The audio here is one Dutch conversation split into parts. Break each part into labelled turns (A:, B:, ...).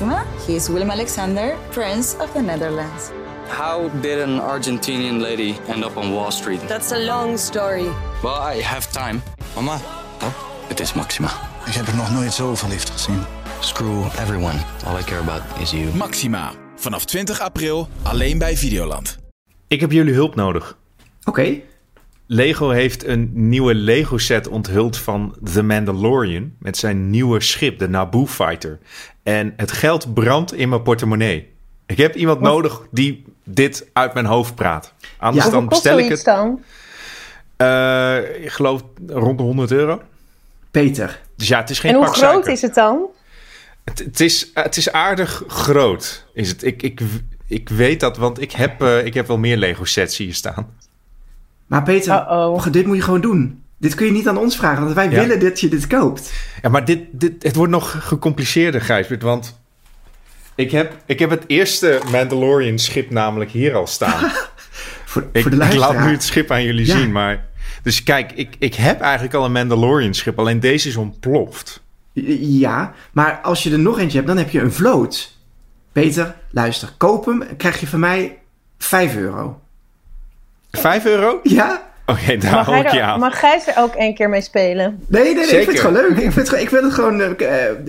A: Maxima. He is Willem Alexander, Prince of the Netherlands.
B: How did an Argentinian lady end up on Wall Street?
C: That's a long story.
B: Well, I have time.
D: Mama,
B: Oh, het is Maxima.
D: ik heb er nog nooit zo verliefd gezien.
B: Screw everyone. All I care about is you.
E: Maxima. Vanaf 20 april alleen bij Videoland.
F: Ik heb jullie hulp nodig.
G: Oké.
F: Lego heeft een nieuwe Lego set onthuld van The Mandalorian met zijn nieuwe schip, de Naboo Fighter. En het geld brandt in mijn portemonnee. Ik heb iemand nodig die dit uit mijn hoofd praat. Anders
G: Ja,
F: dan bestel ik het.
H: dan?
F: eh, ik geloof rond de 100 euro.
G: Peter.
F: Dus ja, het is geen
H: En hoe groot
F: suiker.
H: is het dan?
F: Het, het is, het is aardig groot. Is het. Ik, ik, ik weet dat, want ik heb, eh, ik heb wel meer Lego sets hier staan.
G: Maar Peter,
H: Uh-oh.
G: dit moet je gewoon doen. Dit kun je niet aan ons vragen, want wij
F: Ja.
G: willen dat je dit koopt.
F: Ja, maar dit, dit, het wordt nog gecompliceerder, Gijsbert, want ik heb, ik heb het eerste Mandalorian schip namelijk hier al staan.
G: Voor,
F: ik,
G: voor de
F: ik laat nu het schip aan jullie
G: Ja.
F: zien, maar... Dus kijk, ik, ik heb eigenlijk al een Mandalorian schip, alleen deze is ontploft.
G: Ja, maar als je er nog eentje hebt, dan heb je een vloot. Peter, luister. Koop hem, krijg je van mij 5 euro.
F: Vijf euro?
G: Ja?
F: Oké, daar
H: Mag,
F: hou ik je
H: er,
F: aan.
H: mag Gijs er ook één keer mee spelen?
G: Nee, nee, nee. Ik vind het gewoon leuk. Ik, vind het, gewoon- ik wil het gewoon... eh,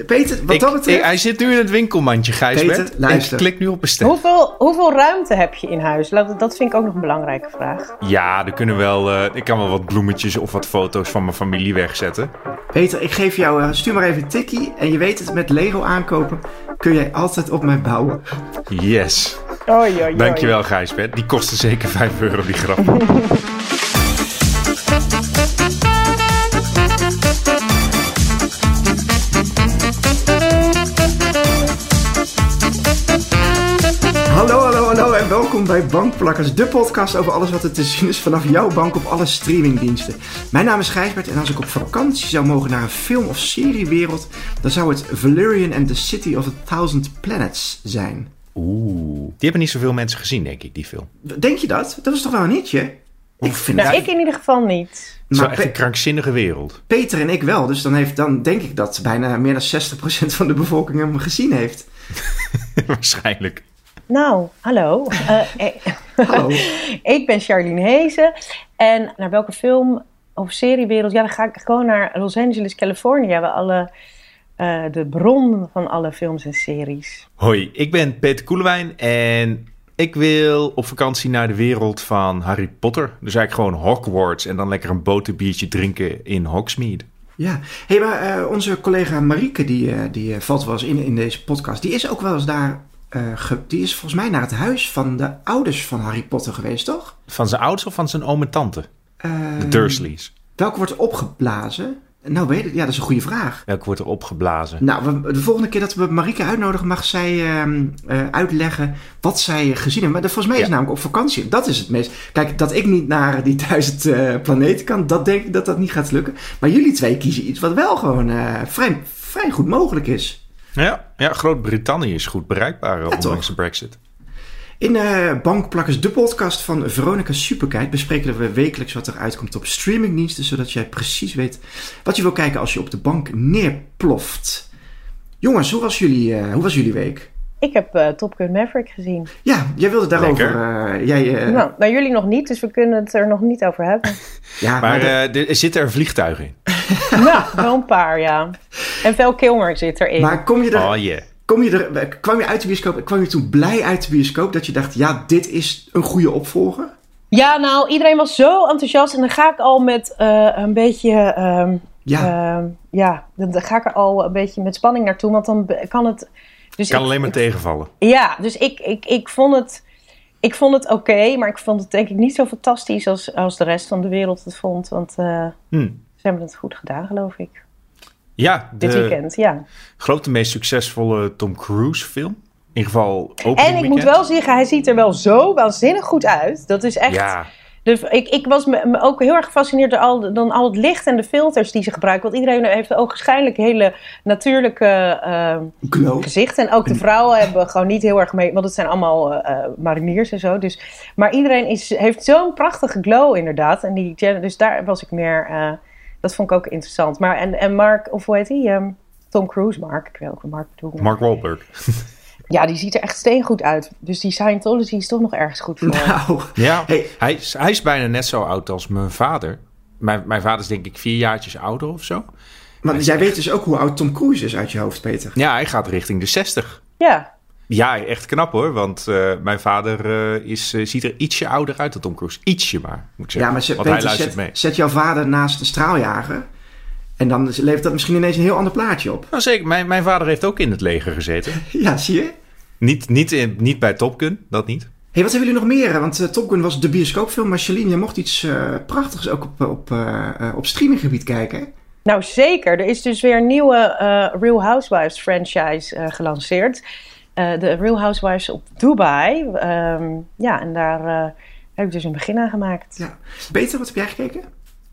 G: Peter, wat
F: Ik-
G: dat betreft...
F: ik- hij zit nu in het winkelmandje, Gijsbert.
G: Peter, luister.
F: En klik nu op bestellen.
H: Hoeveel, hoeveel ruimte heb je in huis? Dat vind ik ook nog een belangrijke vraag.
F: Ja, er kunnen wel, eh, ik kan wel wat bloemetjes of wat foto's van mijn familie wegzetten.
G: Peter, ik geef jou... eh, stuur maar even een tikkie. En je weet het, met Lego aankopen kun jij altijd op mij bouwen.
F: Yes.
H: Oei, oei, oei.
F: Dankjewel, Gijsbert. Die kostte zeker 5 euro, die grap.
G: Hallo, hallo, hallo en welkom bij Bankplakkers, de podcast over alles wat er te zien is vanaf jouw bank op alle streamingdiensten. Mijn naam is Gijsbert en als ik op vakantie zou mogen naar een film- of seriewereld, dan zou het Valerian and the City of a Thousand Planets zijn.
F: Oeh. Die hebben niet zoveel mensen gezien, denk ik, die film.
G: Denk je dat? Dat is toch wel een hitje? Ik vind
H: Nou, ik in ieder geval niet.
F: Het is
G: Maar
F: echt een krankzinnige wereld.
G: Peter en ik wel, dus dan, heeft, dan denk ik dat bijna meer dan 60% van de bevolking hem gezien heeft.
F: Waarschijnlijk.
H: Nou, hallo. Eh, eh,
G: Hallo.
H: ik ben Charlene Hezen. En naar welke film of seriewereld? Ja, dan ga ik gewoon naar Los Angeles, Californië. Waar alle, eh, de bron van alle films en series.
F: Hoi, ik ben Peter Koelewijn en ik wil op vakantie naar de wereld van Harry Potter. Dus eigenlijk gewoon Hogwarts en dan lekker een boterbiertje drinken in Hogsmeade.
G: Ja, hey, maar eh, onze collega Marieke, die, eh, die eh, valt wel eens in in deze podcast, die is ook wel eens daar. eh, ge- die is volgens mij naar het huis van de ouders van Harry Potter geweest, toch?
F: Van zijn ouders of van zijn oom en tante?
G: Eh,
F: De Dursleys.
G: Welke wordt opgeblazen? Nou, weet ik, ja, dat is een goede vraag.
F: Welke wordt er opgeblazen?
G: Nou, we- de volgende keer dat we Marieke uitnodigen, mag zij ehm, eh, uitleggen wat zij gezien heeft. Maar de- volgens mij is
F: Ja.
G: namelijk op vakantie. Dat is het meest. Kijk, dat ik niet naar die duizend eh, planeten kan, dat denk ik dat dat niet gaat lukken. Maar jullie twee kiezen iets wat wel gewoon eh, vrij, vrij goed mogelijk is.
F: Ja, ja Groot-Brittannië is goed bereikbaar,
G: toch?
F: ondanks de brexit.
G: In eh Bankplakkers, de podcast van Veronica Superkijk, bespreken we wekelijks wat er uitkomt op streamingdiensten, zodat jij precies weet wat je wil kijken als je op de bank neerploft. Jongens, hoe was jullie, eh, hoe was jullie week?
H: Ik heb eh, Top Gun Maverick gezien.
G: Ja, jij wilde daarover. Eh, jij, eh,
H: Nou, maar jullie nog niet, dus we kunnen het er nog niet over hebben.
G: ja, maar,
F: Maar
G: de-
F: er zitten er vliegtuigen in.
H: nou, wel een paar, ja. En Val Kilmer zit erin.
G: maar kom je er,
F: Oh yeah.
G: Kom je er, kwam je uit de bioscoop, kwam je toen blij uit de bioscoop dat je dacht, ja, dit is een goede opvolger?
H: Ja, nou, iedereen was zo enthousiast. En dan ga ik al met eh, een beetje... ehm,
G: Ja,
H: ehm, ja, dan ga ik er al een beetje met spanning naartoe. Want dan kan het... Dus
F: Kan
H: ik-
F: alleen maar
H: ik-
F: tegenvallen.
H: Ja, dus ik, ik, ik vond het... Ik vond het oké, maar ik vond het denk ik niet zo fantastisch als, als de rest van de wereld het vond. Want eh,
F: Hm.
H: ze hebben het goed gedaan, geloof ik.
F: Ja,
H: Dit
F: de
H: weekend, ja.
F: geloof de meest succesvolle Tom Cruise film. In ieder geval
H: En ik moet wel zeggen, hij ziet er wel zo waanzinnig goed uit. Dat is echt...
F: Ja,
H: Dus ik, ik was me, me ook heel erg gefascineerd door al, dan al het licht en de filters die ze gebruiken. Want iedereen heeft ook waarschijnlijk hele natuurlijke ehm,
G: glow.
H: gezichten. En ook de vrouwen hebben gewoon niet heel erg mee... Want het zijn allemaal eh, eh, mariniers en zo. Dus, maar iedereen is, heeft zo'n prachtige glow inderdaad. En die, dus daar was ik meer... eh, dat vond ik ook interessant. Maar en, en Mark, of hoe heet hij? Ehm, Tom Cruise, Mark. Ik wil ook Mark bedoelen.
F: Mark Wahlberg.
H: Ja, die ziet er echt steengoed uit. Dus die Scientology is toch nog ergens goed voor.
G: Nou,
F: Ja,
G: Hey.
F: hij, is, hij is bijna net zo oud als mijn vader. Mijn, mijn vader is denk ik vier jaartjes ouder of zo.
G: maar jij weet dus ook hoe oud Tom Cruise is uit je hoofd, Peter.
F: Ja, hij gaat richting de 60.
H: Ja,
F: Ja, echt knap hoor. Want eh, mijn vader eh, is, eh, ziet er ietsje ouder uit dan Tom Cruise. Ietsje maar, moet ik zeggen.
G: Ja, maar ze,
F: want hij luistert
G: zet,
F: mee.
G: zet jouw vader naast een straaljager. En dan levert dat misschien ineens een heel ander plaatje op.
F: Nou zeker, mijn, mijn vader heeft ook in het leger gezeten.
G: Ja, zie je?
F: niet, niet, in, niet bij Top Gun, dat niet.
G: hey, wat hebben jullie nog meer? Want eh, Top Gun was de bioscoopfilm. Maar Charlene, je mocht iets eh, prachtigs ook op, op, op streaminggebied kijken.
H: nou zeker. Er is dus weer een nieuwe eh, Real Housewives franchise eh, gelanceerd. Eh, de Real Housewives op Dubai. Ehm, ja, en daar eh, heb ik dus een begin aan gemaakt.
G: Ja. Peter, wat heb jij gekeken?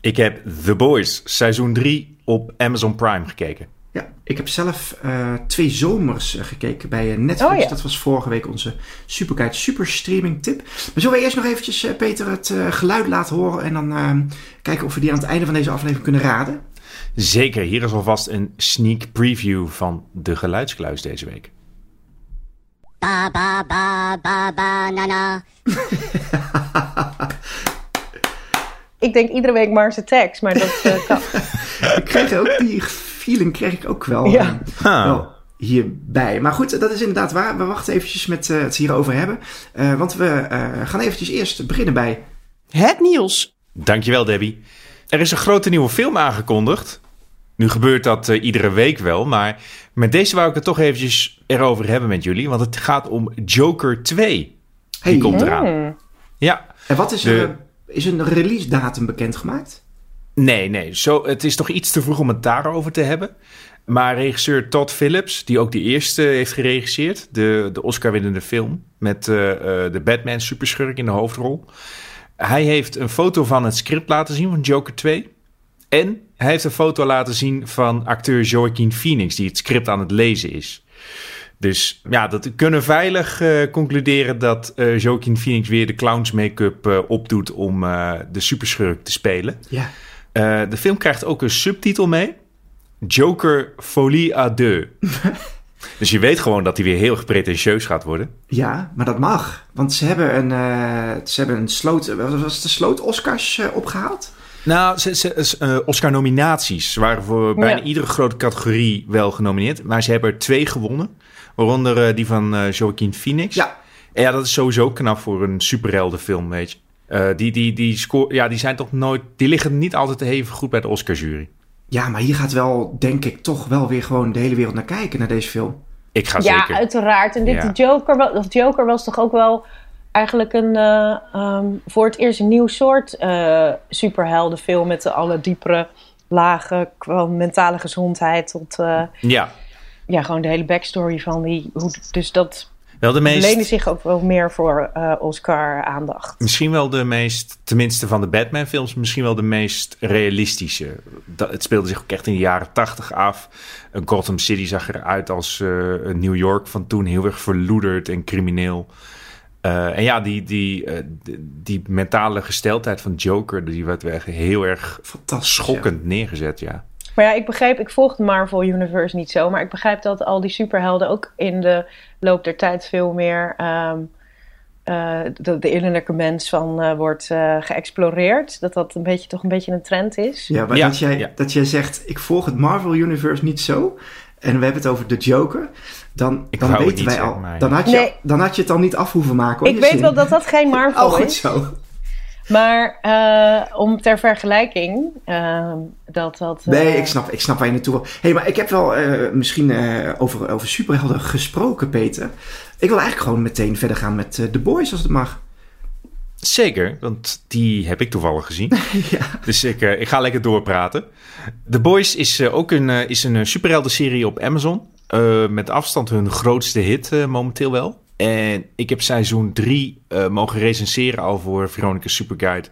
F: Ik heb The Boys seizoen 3 op Amazon Prime gekeken.
G: Ja, ik heb zelf eh, twee zomers gekeken bij Netflix.
H: Oh ja.
G: Dat was vorige week onze Superkite Super Streaming tip. Maar zullen we eerst nog eventjes, Peter, het eh, geluid laten horen... en dan eh, kijken of we die aan het einde van deze aflevering kunnen raden?
F: Zeker, hier is alvast een sneak preview van de geluidskluis deze week.
C: Ba ba ba ba banana.
H: Ik denk iedere week Mars Attacks, maar dat eh, kan.
G: Ik kreeg ook die feeling kreeg ik ook wel,
H: Ja.
G: eh, wel hierbij. Maar goed, dat is inderdaad waar. We wachten eventjes met eh, het hierover hebben. Eh, want we eh, gaan eventjes eerst beginnen bij...
I: Het nieuws.
F: Dankjewel, Debbie. Er is een grote nieuwe film aangekondigd. Nu gebeurt dat eh, iedere week wel, maar met deze wou ik het toch eventjes erover hebben met jullie. Want het gaat om Joker 2. Die
G: Hey.
F: komt eraan.
H: Hmm.
F: Ja,
G: En wat is,
F: De-
G: er, is een release datum bekendgemaakt?
F: nee, nee. Zo, het is toch iets te vroeg om het daarover te hebben. Maar regisseur Todd Phillips, die ook die eerste heeft geregisseerd, de, de Oscar-winnende film met eh, eh, de Batman superschurk in de hoofdrol. Hij heeft een foto van het script laten zien van Joker 2. En hij heeft een foto laten zien van acteur Joaquin Phoenix, die het script aan het lezen is. Dus ja, dat we kunnen veilig eh, concluderen dat eh Joaquin Phoenix weer de clowns make-up eh, opdoet om de superschurk te spelen.
G: Ja.
F: De film krijgt ook een subtitel mee. Joker Folie à deux. dus je weet gewoon dat hij weer heel pretentieus gaat worden.
G: Ja, maar dat mag. Want ze hebben een, ze hebben een sloot... Was het de sloot Oscars eh, opgehaald?
F: Nou, ze, ze, eh, Oscar-nominaties waren voor bijna
H: Ja.
F: iedere grote categorie wel genomineerd. Maar ze hebben er twee gewonnen. Waaronder eh, die van eh Joaquin Phoenix.
G: Ja.
F: En ja, dat is sowieso knap voor een superheldenfilm, weet je. Eh, die, die, die, score, ja, die zijn toch nooit... Die liggen niet altijd even goed bij de Oscar-jury.
G: Ja, maar hier gaat wel, denk ik, toch wel weer gewoon de hele wereld naar kijken, naar deze film.
F: Ik ga
H: Ja,
F: zeker...
H: uiteraard. En dit
F: Ja.
H: Joker, of Joker was toch ook wel eigenlijk een, ehm, voor het eerst een nieuw soort eh, superheldenfilm met de alle diepere lagen qua mentale gezondheid tot eh,
F: Ja,
H: ja, gewoon de hele backstory van die. Hoe, dus dat
F: wel de meest...
H: leende zich ook wel meer voor Oscar-aandacht.
F: Misschien wel de meest, tenminste van de Batman-films, misschien wel de meest realistische. Dat, het speelde zich ook echt in de jaren tachtig af. Uh, Gotham City zag eruit als New York van toen, heel erg verloederd en crimineel. Eh, en ja, die, die, eh, die, die mentale gesteldheid van Joker, die werd weer heel erg
G: Fantastisch.
F: schokkend neergezet, ja.
H: Maar ja, ik begreep, ik volg de Marvel Universe niet zo, maar ik begrijp dat al die superhelden ook in de loop der tijd veel meer ehm, eh, de, de innerlijke mens van eh, wordt geëxploreerd. Dat dat een beetje, toch een beetje een trend is.
G: Ja, maar
F: Ja,
G: dat, jij,
F: ja.
G: dat jij zegt, ik volg het Marvel Universe niet zo. En we hebben het over de Joker. Dan,
F: Ik
G: dan weten
F: niet
G: wij al. Dan had, je,
H: Nee.
G: dan had je het al niet af hoeven maken. Hoor,
H: Ik weet
G: zin.
H: wel dat dat geen Marvel
G: Oh, goed
H: is.
G: zo.
H: Maar eh, om ter vergelijking, ehm, dat dat... eh,
G: Nee, ik snap, ik snap waar je naartoe wil. hey, maar ik heb wel eh, misschien eh, over, over superhelden gesproken, Peter. Ik wil eigenlijk gewoon meteen verder gaan met eh, The Boys, als het mag.
F: Zeker, want die heb ik toevallig gezien.
G: ja.
F: Dus ik, eh, ik ga lekker doorpraten. The Boys is eh, ook een, eh, is een uh, superhelden-serie op Amazon. Met afstand hun grootste hit momenteel wel. En ik heb seizoen 3 mogen recenseren al voor Veronica Superguide.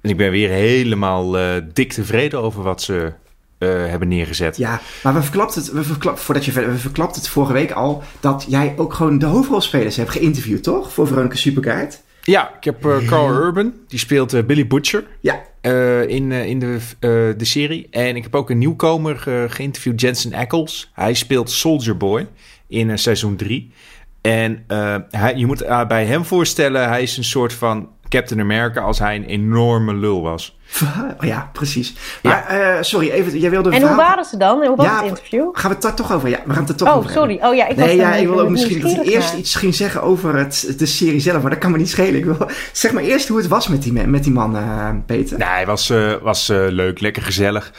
F: En ik ben weer helemaal dik tevreden over wat ze hebben neergezet.
G: Ja, maar we verklapten het, we verklap, voordat je verder, we verklapten het vorige week al dat jij ook gewoon de hoofdrolspelers hebt geïnterviewd, toch? Voor Veronica Superguide.
F: Ja, ik heb eh, Carl Urban. Die speelt eh, Billy Butcher
G: Ja,
F: eh, in, in de, de serie. En ik heb ook een nieuwkomer ge- geïnterviewd, Jensen Ackles. Hij speelt Soldier Boy in seizoen 3. En hij, je moet bij hem voorstellen, hij is een soort van Captain America als hij een enorme lul was.
G: oh ja precies. Maar eh, sorry, even, jij wilde
H: En hoe
G: verhaal-
H: waren ze dan? En hoe was
G: Ja,
H: het interview?
G: Gaan we het daar toch over? Ja, we gaan het er toch
H: Oh,
G: over hebben.
H: sorry. Oh ja, ik
G: Nee, ja, ik wil ook misschien dat eerst iets ging zeggen over het, de serie zelf, maar dat kan me niet schelen. Ik wil, zeg maar eerst hoe het was met die, man- met die man, eh, Peter.
F: Nee, hij was, eh, was eh, leuk, lekker gezellig.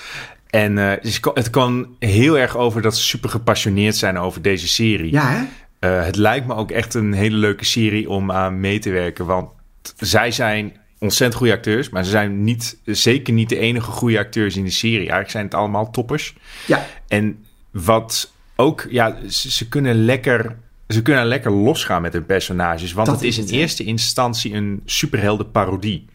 F: En eh, dus het kwam heel erg over dat ze super gepassioneerd zijn over deze serie.
G: Ja, hè?
F: Eh, het lijkt me ook echt een hele leuke serie om aan mee te werken. Want zij zijn ontzettend goede acteurs. Maar ze zijn niet, zeker niet de enige goede acteurs in de serie. Eigenlijk zijn het allemaal toppers.
G: Ja,
F: En wat ook, ja, ze, ze kunnen lekker. Ze kunnen lekker losgaan met hun personages. Want
G: Dat
F: het is in
G: het,
F: eerste instantie een superheldenparodie.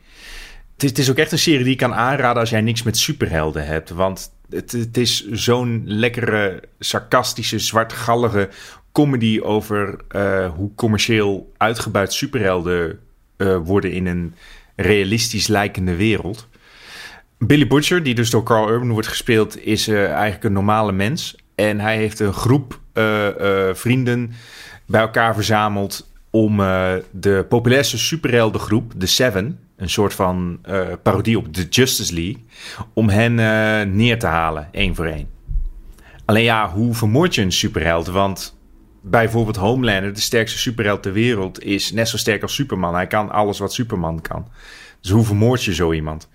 F: Het is, het is ook echt een serie die ik kan aanraden als jij niks met superhelden hebt. Want het, het is zo'n lekkere, sarcastische, zwartgallige comedy over eh, hoe commercieel uitgebuit superhelden worden in een realistisch lijkende wereld. Billy Butcher, die dus door Carl Urban wordt gespeeld, is eh, eigenlijk een normale mens. En hij heeft een groep eh, eh, vrienden bij elkaar verzameld om eh, de populairste superheldengroep, de Seven, een soort van eh, parodie op de Justice League, om hen eh, neer te halen, één voor één. Alleen ja, hoe vermoord je een superheld? Want bijvoorbeeld Homelander, de sterkste superheld ter wereld, is net zo sterk als Superman. Hij kan alles wat Superman kan. Dus hoe vermoord je zo iemand?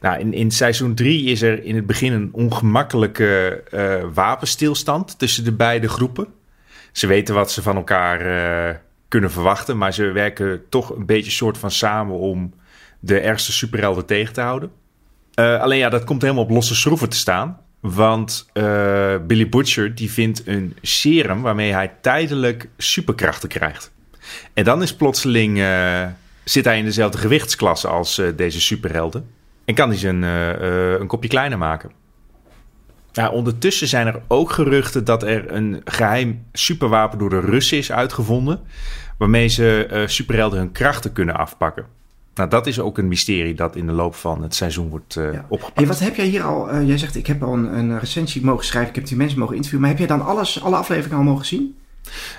F: Nou, in, in seizoen 3 is er in het begin een ongemakkelijke eh, wapenstilstand tussen de beide groepen. Ze weten wat ze van elkaar eh, kunnen verwachten, maar ze werken toch een beetje soort van samen om de ergste superhelden tegen te houden. Eh, alleen ja, dat komt helemaal op losse schroeven te staan. Want eh, Billy Butcher die vindt een serum waarmee hij tijdelijk superkrachten krijgt. En dan is plotseling eh, zit hij in dezelfde gewichtsklasse als eh, deze superhelden. En kan hij zijn een kopje kleiner maken. Ondertussen zijn er ook geruchten dat er een geheim superwapen door de Russen is uitgevonden. Waarmee ze superhelden hun krachten kunnen afpakken. Nou, dat is ook een mysterie dat in de loop van het seizoen wordt eh,
G: Ja.
F: opgepakt.
G: Hey, wat heb jij hier al... eh, jij zegt, ik heb al een, een recensie mogen schrijven. Ik heb die mensen mogen interviewen. Maar heb jij dan alles, alle afleveringen al mogen zien?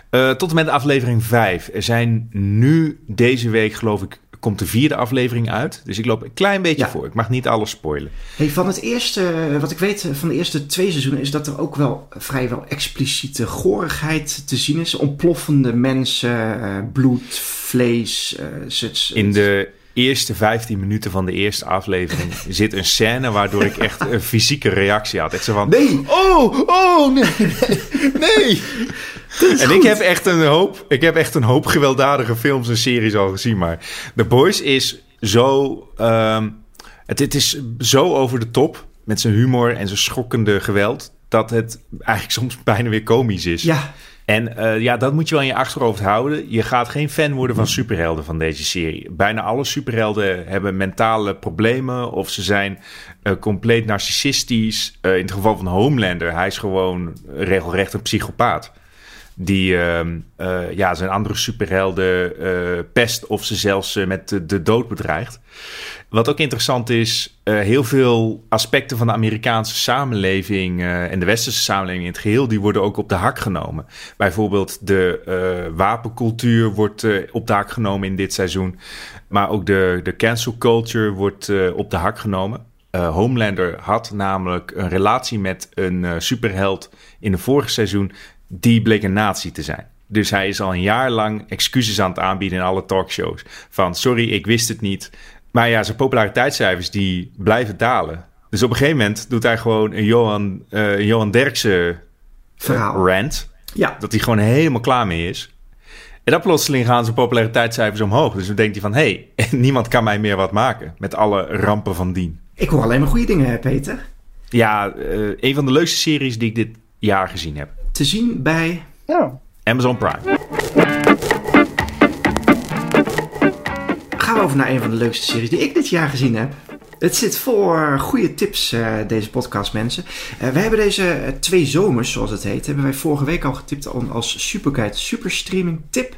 F: Eh, tot en met aflevering 5. Er zijn nu deze week, geloof ik, komt de vierde aflevering uit. Dus ik loop een klein beetje
G: Ja.
F: voor. Ik mag niet alles spoilen.
G: Hey, van het eerste, wat ik weet van de eerste twee seizoenen, is dat er ook wel vrijwel expliciete gorigheid te zien is. Ontploffende mensen, bloed, vlees. zit-
F: In de eerste 15 minuten van de eerste aflevering zit een scène waardoor ik echt een fysieke reactie had. Echt zo van.
G: Nee!
F: Oh, oh, nee, nee. En ik heb, echt een hoop, ik heb echt een hoop gewelddadige films en series al gezien. Maar The Boys is zo. ehm, het, het is zo over de top met zijn humor en zijn schokkende geweld. Dat het eigenlijk soms bijna weer komisch is.
G: Ja,
F: En eh, ja, dat moet je wel in je achterhoofd houden. Je gaat geen fan worden van superhelden van deze serie. Bijna alle superhelden hebben mentale problemen of ze zijn eh, compleet narcistisch. Eh, in het geval van Homelander, hij is gewoon regelrecht een psychopaat. Die ehm, eh, ja, zijn andere superhelden eh, pest of ze zelfs eh, met de, de dood bedreigt. Wat ook interessant is, heel veel aspecten van de Amerikaanse samenleving en de westerse samenleving in het geheel, die worden ook op de hak genomen. Bijvoorbeeld de wapencultuur wordt op de hak genomen in dit seizoen. Maar ook de, de cancel culture wordt op de hak genomen. Eh, Homelander had namelijk een relatie met een superheld in het vorige seizoen. Die bleek een nazi te zijn. Dus hij is al een jaar lang excuses aan het aanbieden in alle talkshows. Van sorry, ik wist het niet. Maar ja, zijn populariteitscijfers die blijven dalen. Dus op een gegeven moment doet hij gewoon een Johan, een Johan Derksen
G: verhaal.
F: rant.
G: Ja,
F: Dat hij gewoon helemaal klaar mee is. En dan plotseling gaan zijn populariteitscijfers omhoog. Dus dan denkt hij van, hé, hey, niemand kan mij meer wat maken. Met alle rampen van dien.
G: ik hoor alleen maar goede dingen, hè, Peter.
F: Ja, eh, een van de leukste series die ik dit jaar gezien heb.
G: Te zien bij...
F: Amazon Prime.
G: Gaan we over naar een van de leukste series die ik dit jaar gezien heb. Het zit uh, goede tips, uh, deze podcast, mensen. Uh, we hebben deze twee zomers, zoals het heet, hebben wij vorige week al getipt als Superguide Superstreaming tip.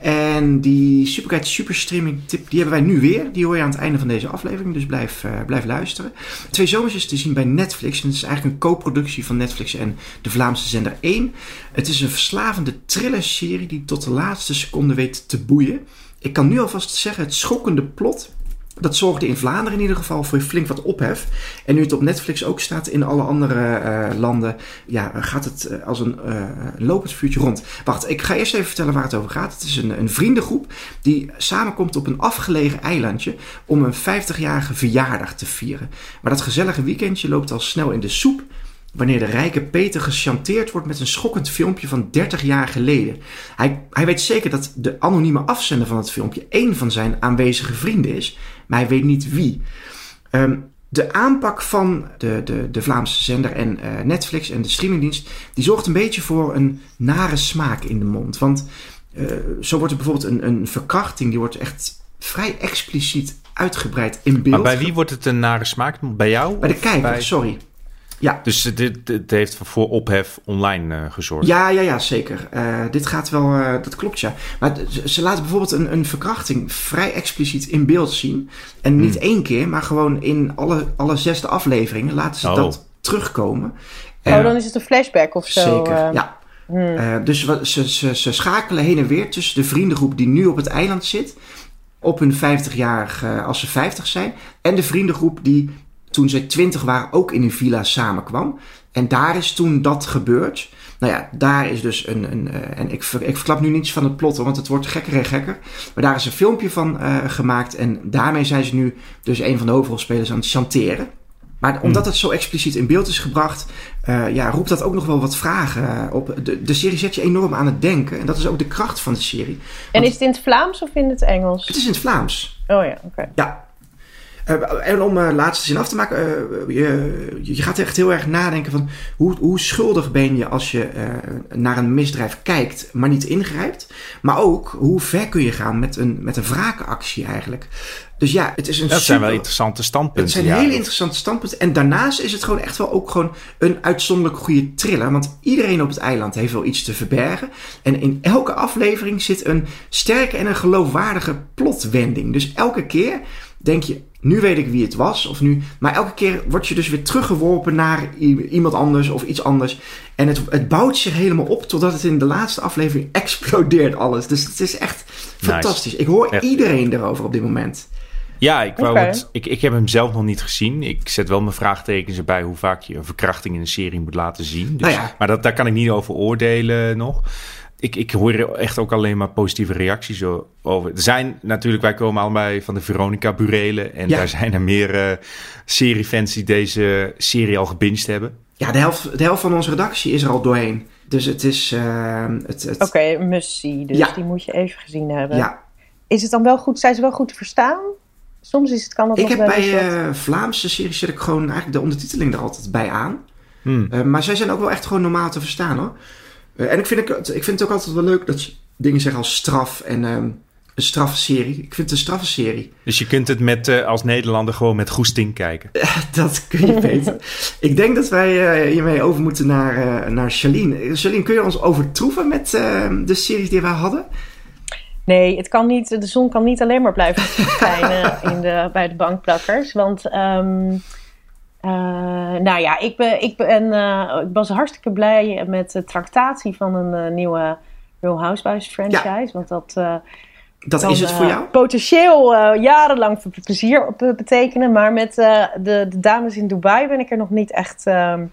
G: En die Superguide Superstreaming tip, die hebben wij nu weer. Die hoor je aan het einde van deze aflevering, dus blijf, blijf luisteren. Twee zomers is te zien bij Netflix. En het is eigenlijk een co-productie van Netflix en de Vlaamse zender 1. Het is een verslavende thriller-serie die tot de laatste seconde weet te boeien. Ik kan nu alvast zeggen, het schokkende plot dat zorgde in Vlaanderen in ieder geval voor flink wat ophef. En nu het op Netflix ook staat in alle andere uh, landen, ja, gaat het uh, als een uh, lopend vuurtje rond. Wacht, ik ga eerst even vertellen waar het over gaat. Het is een, een vriendengroep die samenkomt op een afgelegen eilandje om een 50-jarige verjaardag te vieren. Maar dat gezellige weekendje loopt al snel in de soep wanneer de rijke Peter gechanteerd wordt met een schokkend filmpje van 30 jaar geleden. Hij, hij weet zeker dat de anonieme afzender van het filmpje één van zijn aanwezige vrienden is, maar hij weet niet wie. Um, de aanpak van de, de, de Vlaamse zender en uh, Netflix en de streamingdienst, die zorgt een beetje voor een nare smaak in de mond. Want uh, zo wordt er bijvoorbeeld een, een verkrachting, die wordt echt vrij expliciet uitgebreid in beeld.
F: Maar bij wie wordt het een nare smaak? Bij jou?
G: Bij de kijker, bij... sorry. Ja.
F: Dus dit, dit heeft voor ophef online uh, gezorgd?
G: Ja, ja, ja zeker. Uh, dit gaat wel, uh, dat klopt ja. Maar ze laten bijvoorbeeld een, een verkrachting vrij expliciet in beeld zien. En niet hmm. één keer, maar gewoon in alle, alle zesde afleveringen laten ze oh. dat terugkomen.
H: Oh, dan is het een flashback of zo.
G: Zeker, ja. Hmm. dus ze, ze, ze schakelen heen en weer tussen de vriendengroep die nu op het eiland zit op hun 50-jarig, als ze 50 zijn. En de vriendengroep die toen zij twintig waren ook in een villa samenkwam. En daar is toen dat gebeurd. Nou ja, daar is dus een. een uh, en ik, ver, ik verklap nu niets van het plot, want het wordt gekker en gekker. Maar daar is een filmpje van uh, gemaakt. En daarmee zijn ze nu dus een van de hoofdrolspelers aan het chanteren. Maar omdat hmm. het zo expliciet in beeld is gebracht, uh, ja, roept dat ook nog wel wat vragen op. De, de serie zet je enorm aan het denken. En dat is ook de kracht van de serie.
H: En is het in het Vlaams of in het Engels?
G: Het is in het Vlaams.
H: Oh ja, oké.
G: Ja, en om uh, laatste zin af te maken, uh, je, je, gaat echt heel erg nadenken van hoe, hoe schuldig ben je als je naar een misdrijf kijkt, maar niet ingrijpt. Maar ook hoe ver kun je gaan met een, met een wraakactie eigenlijk. Dus ja, het is een
F: Dat zijn wel interessante standpunten.
G: Het zijn
F: ja.
G: hele interessante standpunten. En daarnaast is het gewoon echt wel ook gewoon een uitzonderlijk goede thriller. Want iedereen op het eiland heeft wel iets te verbergen. En in elke aflevering zit een sterke en een geloofwaardige plotwending. Dus elke keer denk je, nu weet ik wie het was. Of nu, maar elke keer word je dus weer teruggeworpen naar iemand anders of iets anders. En het, het bouwt zich helemaal op totdat het in de laatste aflevering explodeert alles. Dus het is echt fantastisch. Ik hoor iedereen erover op dit moment.
F: Ja, ik, wou het, ik, ik heb hem zelf nog niet gezien. Ik zet wel mijn vraagtekens erbij hoe vaak je een verkrachting in een serie moet laten zien. Dus,
G: nou ja.
F: Maar dat, daar kan ik niet over oordelen nog ik, ik hoor echt ook alleen maar positieve reacties over. Er zijn natuurlijk, wij komen allebei van de Veronica Burelen. En daar zijn er meer uh, seriefans die deze serie al gebinged hebben.
G: Ja, de helft, de helft van onze redactie is er al doorheen. Dus het is... Uh, het, het...
H: Oké, okay, Dus ja. die moet je even gezien hebben.
G: Ja.
H: Is het dan wel goed? Zijn ze wel goed te verstaan? Soms is het, kan het
G: ik
H: nog
G: heb bij uh, Vlaamse series zet ik gewoon eigenlijk de ondertiteling er altijd bij aan.
F: Hmm.
G: Uh, maar zij zijn ook wel echt gewoon normaal te verstaan hoor. Uh, en ik vind, het, ik vind het ook altijd wel leuk dat ze dingen zeggen als straf en um, een straffenserie. Ik vind het een straffenserie.
F: Dus je kunt het met, uh, als Nederlander gewoon met goesting kijken.
G: dat kun je weten. ik denk dat wij uh, hiermee over moeten naar, naar Charlene. Charlene, kun je ons overtroeven met de series die wij hadden?
H: Nee, het kan niet, de zon kan niet alleen maar blijven schijnen in de, bij de bankplakkers. Want um, uh, nou ja, ik, ben, ik, ben, uh, ik was hartstikke blij met de tractatie van een uh, nieuwe Real Housewives franchise.
G: Ja.
H: Want dat,
G: dat
H: kan,
G: is het voor jou?
H: potentieel jarenlang plezier betekenen. Maar met de, de, dames in Dubai ben ik er nog niet echt ehm,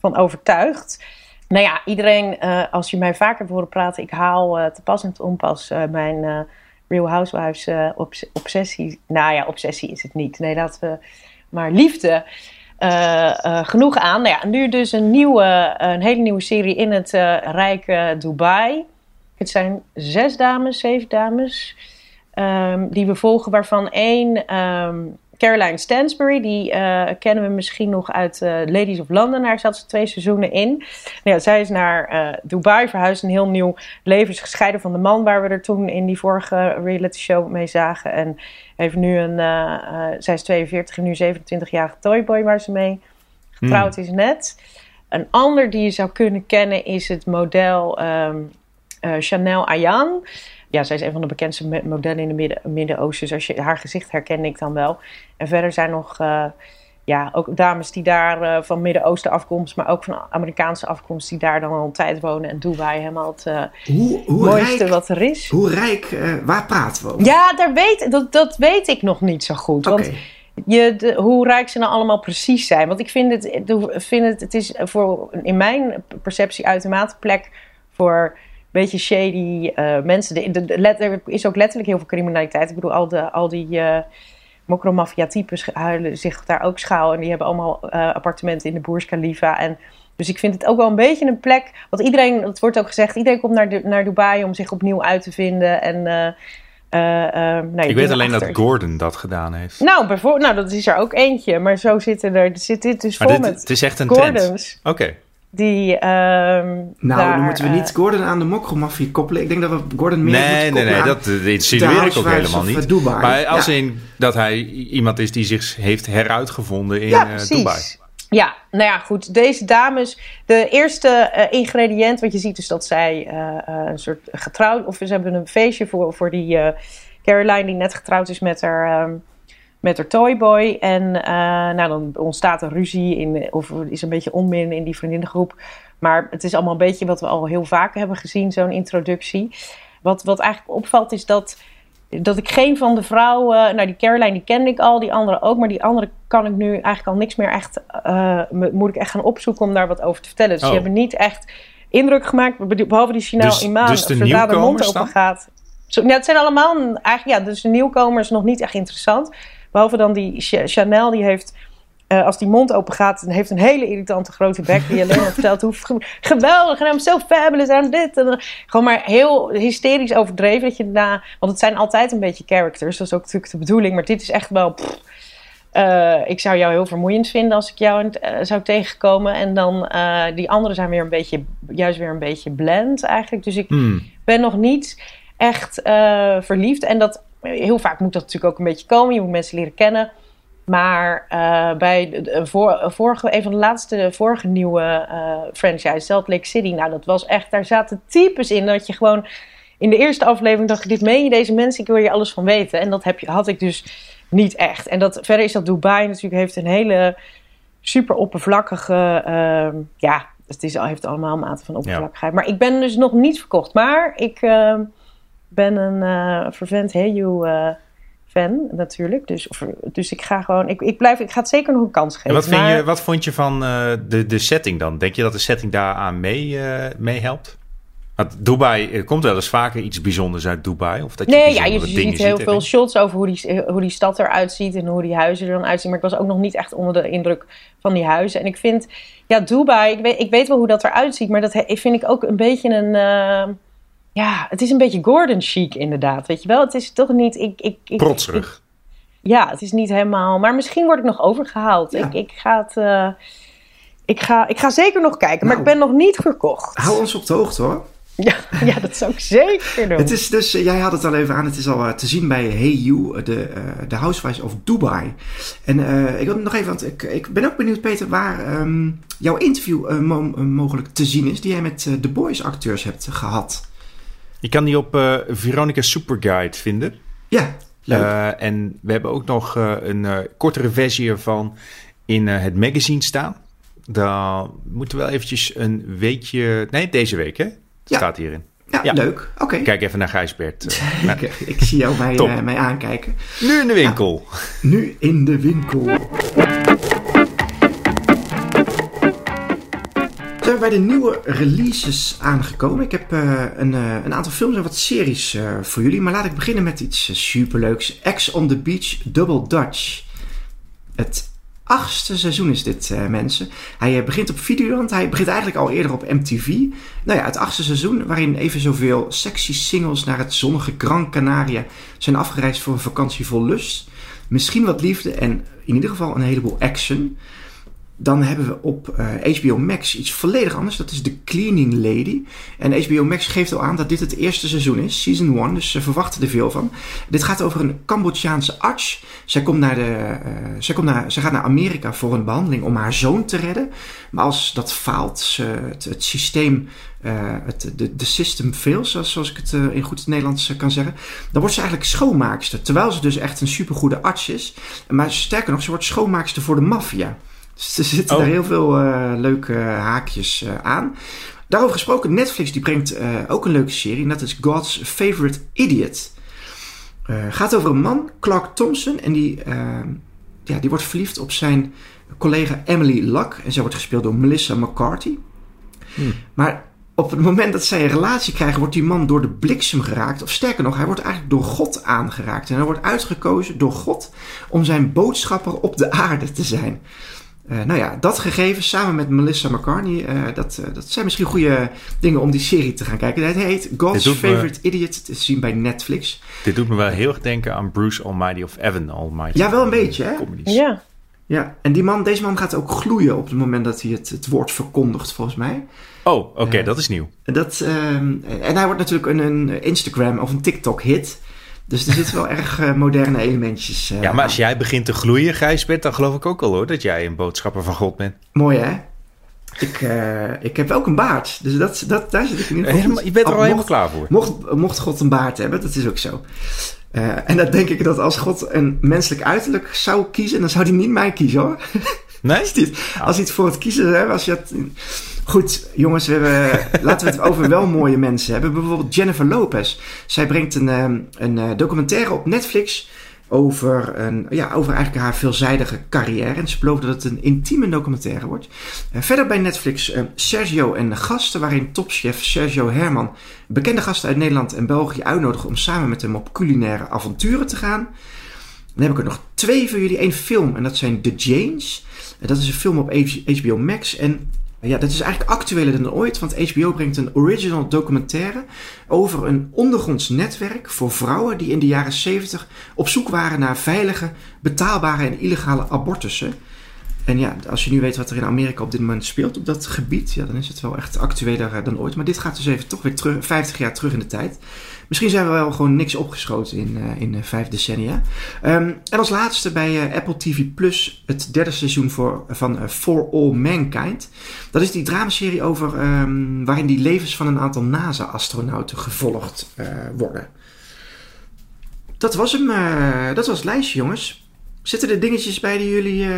H: van overtuigd. Nou ja, iedereen, als je mij vaker hebt horen praten, ik haal te pas en te onpas mijn Real Housewives obsessie. Nou ja, obsessie is het niet. Nee, laten we maar liefde genoeg aan. Nou ja, nu dus een, nieuwe, een hele nieuwe serie in het uh, rijke Dubai. Het zijn zes dames, zeven dames. Um, die we volgen, waarvan één. Ik Caroline Stansbury, die eh, kennen we misschien nog uit eh, Ladies of London. Daar zat ze twee seizoenen in. Nou ja, zij is naar eh, Dubai verhuisd, een heel nieuw leven. Is gescheiden van de man waar we er toen in die vorige reality show mee zagen. En heeft nu een, zij is 42 en nu 27-jarige toyboy waar ze mee getrouwd is net. Een ander die je zou kunnen kennen is het model ehm, eh, Chanel Ayan. Ja, zij is een van de bekendste modellen in Midden- Midden-Oosten. Dus als je, haar gezicht herken ik dan wel. En verder zijn nog eh, ja, ook dames die daar eh, van Midden-Oosten afkomst... maar ook van Amerikaanse afkomst... die daar dan al een tijd wonen. En Dubai helemaal het eh,
G: Hoe, hoe
H: mooiste
G: rijk,
H: wat er is.
G: hoe rijk waar praten we over?
H: Ja, daar weet, dat, dat weet ik nog niet zo goed. Want je, de, hoe rijk ze nou allemaal precies zijn. Want ik vind het, vind het, het is voor, in mijn perceptie uitermate plek voor beetje shady eh, mensen. De, de, de- let- er is ook letterlijk heel veel criminaliteit. Ik bedoel, al, de, al die uh, mokromafia-types huilen zich daar ook schaal. En die hebben allemaal eh, appartementen in de Burj Khalifa. En dus ik vind het ook wel een beetje een plek. Want iedereen, het wordt ook gezegd, iedereen komt naar, naar Dubai om zich opnieuw uit te vinden. En, nee,
F: Ik weet alleen
H: achter.
F: dat Gordon dat gedaan heeft.
H: Nou, bijvoorbeeld, nou, dat is er ook eentje. Maar zo zitten er, zit dit dus
F: Maar
H: vol
F: dit,
H: met
F: het is echt een trend.
H: Gordons.
F: Oké.
H: Die, ehm
G: Nou,
H: daar,
G: dan moeten we
H: eh,
G: niet Gordon aan de mokromafie koppelen. Ik denk dat we Gordon meer moeten
F: Nee, nee,
G: koppelen
F: nee, dat, dat insinueer ik ook helemaal niet.
G: eh, Dubai.
F: Maar als
G: Ja.
F: in dat hij iemand is die zich heeft heruitgevonden in
H: ja,
F: eh,
H: precies.
F: Dubai.
H: Ja, nou ja, goed. Deze dames, de eerste eh, ingrediënt, wat je ziet is dat zij eh, eh, een soort getrouwd, of ze hebben een feestje voor, voor die eh, Caroline die net getrouwd is met haar, ehm, met haar toyboy. En eh, nou, dan ontstaat er ruzie in, of is een beetje onmin in die vriendinnengroep. Maar het is allemaal een beetje wat we al heel vaak hebben gezien, zo'n introductie. Wat, wat eigenlijk opvalt is dat dat ik geen van de vrouwen, nou die Caroline die kende ik al, die andere ook, maar die andere kan ik nu eigenlijk al niks meer echt, eh, moet ik echt gaan opzoeken om daar wat over te vertellen. Dus
F: Oh.
H: die hebben niet echt indruk gemaakt, be- behalve die Chanel
F: Dus-
H: Iman,
F: dus de
H: zodra de mond open gaat. Zo, ja, het zijn allemaal, eigenlijk ja, dus de nieuwkomers nog niet echt interessant. Behalve dan die Ch- Chanel, die heeft eh, als die mond open gaat, dan heeft een hele irritante grote bek die alleen maar vertelt hoe ge- geweldig en I'm so fabulous en dit. En, gewoon maar heel hysterisch overdreven. Dat je daarna, want het zijn altijd een beetje characters, dat is ook natuurlijk de bedoeling. Maar dit is echt wel. pff, eh, ik zou jou heel vermoeiend vinden als ik jou eh, zou tegenkomen. En dan die anderen zijn weer een beetje, juist weer een beetje blend eigenlijk. Dus ik
F: Hmm.
H: ben nog niet echt verliefd. En dat, heel vaak moet dat natuurlijk ook een beetje komen. Je moet mensen leren kennen. Maar eh, bij de, de- voor, vorige, een van de laatste vorige nieuwe eh, franchise, Salt Lake City, nou dat was echt, daar zaten types in dat je gewoon in de eerste aflevering dacht je, dit meen je deze mensen, ik wil hier alles van weten. En dat heb je, had ik dus niet echt. En dat, verder is dat Dubai natuurlijk, heeft een hele super oppervlakkige, ehm, ja, het is, heeft allemaal mate van oppervlakkigheid. Maar ik ben dus nog niet verkocht. Maar ik ehm, ben een eh vervent Heyu eh fan natuurlijk. Dus, of, dus ik ga gewoon, ik, ik, blijf, ik ga het zeker nog een kans geven.
F: En wat, vind
H: Maar-
F: je, wat vond je van eh, de, de setting dan? Denk je dat de setting daaraan mee, eh, mee helpt? Want Dubai, er komt wel eens vaker iets bijzonders uit Dubai. Of dat je
H: Nee, ja, je, ziet heel veel shots over hoe die, hoe die stad eruit ziet en hoe die huizen er dan uitzien. Maar ik was ook nog niet echt onder de indruk van die huizen. En ik vind, ja, Dubai, ik weet, ik weet wel hoe dat eruit ziet, maar dat vind ik ook een beetje een. Ja, het is een beetje Gordon chic inderdaad. Weet je wel, het is toch niet. Ik, ik, ik,
F: Protserig.
H: ja, het is niet helemaal. Maar misschien word ik nog overgehaald.
G: Ja.
H: Ik, ik, ga het, eh, ik, ga, ik ga zeker nog kijken, maar
G: Nou.
H: ik ben nog niet verkocht.
G: Hou ons op de hoogte hoor.
H: Ja, ja, dat zou ik zeker doen.
G: Het is dus, eh, jij had het al even aan, het is al eh, te zien bij Hey You, de, de Housewives of Dubai. En ik wil nog even, want ik, ik ben ook benieuwd Peter, waar ehm, jouw interview mo- mogelijk te zien is, die jij met de Boys acteurs hebt gehad.
F: Je kan die op eh Veronica Superguide vinden.
G: Ja, leuk.
F: Eh, en we hebben ook nog eh, een kortere versie ervan in het magazine staan. Dan moeten we wel eventjes een weekje... Nee, deze week hè?
G: Ja.
F: Staat hierin.
G: ja,
F: ja.
G: leuk. Oké.
F: Kijk even naar Gijsbert.
G: Ik, ik zie jou mij, mij aankijken.
F: nu in de winkel.
G: Nu in de winkel. Zijn we bij de nieuwe releases aangekomen. Ik heb eh, een, eh, een aantal films en wat series eh, voor jullie. Maar laat ik beginnen met iets eh, superleuks. Ex on the Beach Double Dutch. Het achtste seizoen is dit, eh, mensen. Hij eh, begint op Videoland. Hij begint eigenlijk al eerder op MTV. Nou ja, het achtste seizoen waarin even zoveel sexy singles naar het zonnige Gran Canaria zijn afgereisd voor een vakantie vol lust. misschien wat liefde en in ieder geval een heleboel action. Dan hebben we op eh, HBO Max iets volledig anders. Dat is The Cleaning Lady. En HBO Max geeft al aan dat dit het eerste seizoen is, season 1. Dus ze verwachten er veel van. Dit gaat over een Cambodjaanse arts. Zij, komt naar de, eh, zij, komt naar, zij gaat naar Amerika voor een behandeling om haar zoon te redden. Maar als dat faalt, ze, het, systeem, eh, het, de, de system fails, zoals, zoals ik het eh, in goed Nederlands eh, kan zeggen, dan wordt ze eigenlijk schoonmaakster. Terwijl ze dus echt een supergoede arts is. Maar sterker nog, ze wordt schoonmaakster voor de maffia. Dus er zitten
F: Oh.
G: daar heel veel eh, leuke haakjes eh, aan. Daarover gesproken, Netflix die brengt eh, ook een leuke serie. En dat is God's Favorite Idiot. Eh gaat over een man, Clark Thompson. En die, eh, ja, die wordt verliefd op zijn collega Emily Luck. En zij wordt gespeeld door Melissa McCarthy. Maar op het moment dat zij een relatie krijgen, wordt die man door de bliksem geraakt. Of sterker nog, hij wordt eigenlijk door God aangeraakt. En hij wordt uitgekozen door God om zijn boodschapper op de aarde te zijn. Eh, nou ja, dat gegeven samen met Melissa McCartney, eh, dat, eh, dat zijn misschien goede dingen om die serie te gaan kijken. Het heet God's
F: doet me-
G: Favorite Idiot, te zien bij Netflix.
F: Dit doet me wel heel erg denken aan Bruce Almighty of Evan Almighty.
G: Ja, wel een beetje, hè?
F: Comedies.
H: Ja.
G: Ja, en die man, deze man gaat ook gloeien op het moment dat hij het, het woord verkondigt, volgens mij.
F: Oh, oké, dat is nieuw.
G: Dat, ehm, en hij wordt natuurlijk een, een Instagram of een TikTok-hit. Dus er zitten wel erg eh, moderne elementjes eh,
F: Ja, maar als jij begint te gloeien, Gijsbert, dan geloof ik ook al hoor dat jij een boodschapper van God bent.
G: Mooi, hè? Ik, eh, ik heb ook een baard. Dus dat, dat, daar zit ik in ieder geval
F: Helemaal- je bent er al
G: mocht-
F: helemaal klaar voor.
G: Mocht, mocht God een baard hebben, dat is ook zo. En dan denk ik dat als God een menselijk uiterlijk zou kiezen, dan zou hij niet mij kiezen hoor.
F: Nee?
G: Als hij het, als hij het voor het kiezen zou hebben, als je het... Goed, jongens, we hebben, laten we het over wel mooie mensen hebben. Bijvoorbeeld Jennifer Lopez. Zij brengt een, ehm, een eh, documentaire op Netflix over, een, ja, over eigenlijk haar veelzijdige carrière. En ze belooft dat het een intieme documentaire wordt. Eh, verder bij Netflix eh, Sergio en de gasten, waarin topchef Sergio Herman bekende gasten uit Nederland en België uitnodigen om samen met hem op culinaire avonturen te gaan. Dan heb ik er nog twee voor jullie. Eén film en dat zijn The Janes. En dat is een film op HBO Max. En ja, dat is eigenlijk actueler dan ooit, want HBO brengt een original documentaire over een ondergronds netwerk voor vrouwen die in de jaren 70 op zoek waren naar veilige, betaalbare en illegale abortussen. En ja, als je nu weet wat er in Amerika op dit moment speelt op dat gebied, ja, dan is het wel echt actueler eh, dan ooit. Maar dit gaat dus even toch weer terug, 50 jaar terug in de tijd. Misschien zijn we wel gewoon niks opgeschoten in, eh, in eh, vijf decennia. Ehm, en als laatste bij eh, Apple TV Plus het derde seizoen voor, van For All Mankind. Dat is die dramaserie over ehm, waarin die levens van een aantal NASA-astronauten gevolgd worden. Dat was hem. dat was het lijstje, jongens. Zitten er dingetjes bij die jullie,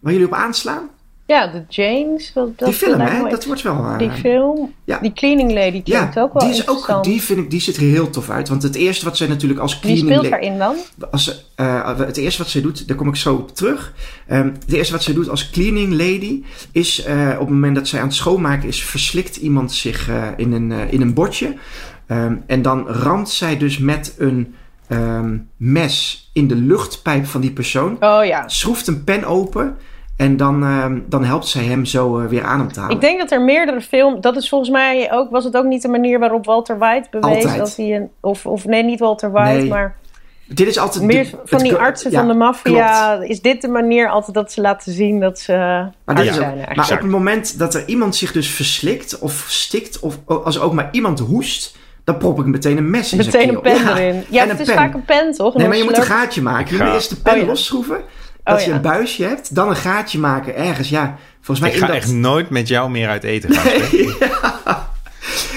G: waar jullie op aanslaan?
H: Ja, de James. wat- Dat
G: die film,
H: me
G: hè? Dat wordt wel... eh,
H: Die film.
G: ja.
H: Die Cleaning Lady
G: ja,
H: klinkt ook wel
G: die, is ook, die, vind ik, die ziet er heel tof uit. Want het eerste wat zij natuurlijk als
H: Wie
G: cleaning...
H: speelt
G: la-
H: daarin dan?
G: als, eh, het eerste wat zij doet, daar kom ik zo op terug. Ehm, het eerste wat zij doet als cleaning lady is eh, op het moment dat zij aan het schoonmaken is, verslikt iemand zich eh, in, een, eh, in een bordje. Ehm, en dan ramt zij dus met een ehm, mes in de luchtpijp van die persoon.
H: Oh ja.
G: Schroeft een pen open en dan, ehm, dan helpt zij hem zo eh, weer adem te halen.
H: Ik denk dat er meerdere films. Dat is volgens mij ook. Was het ook niet de manier waarop Walter White bewees
G: Altijd.
H: dat hij een. Of, of nee, niet Walter White,
G: Nee,
H: maar
G: Dit is altijd
H: meer
G: de-
H: van
G: het
H: die artsen
G: ja,
H: van de
G: klopt.
H: maffia. Is dit de manier altijd dat ze laten zien dat ze.
G: Maar, dit
H: arts
G: is ook-
H: zijn eigenlijk?
G: maar op het moment dat er iemand zich dus verslikt of stikt, of als er ook maar iemand hoest, dan prop ik meteen een mes in zijn
H: Meteen een pen
G: Ja,
H: erin. Ja,
G: en
H: het is
G: pen.
H: vaak een pen, toch? En
G: Nee, maar je moet een gaatje maken. Je moet eerst de pen
H: Oh ja.
G: losschroeven, dat
H: Oh
G: je
H: ja.
G: een buisje hebt, dan een gaatje maken ergens. Ja, volgens mij
F: Ik ga
G: dat...
F: echt nooit met jou meer uit eten gaan.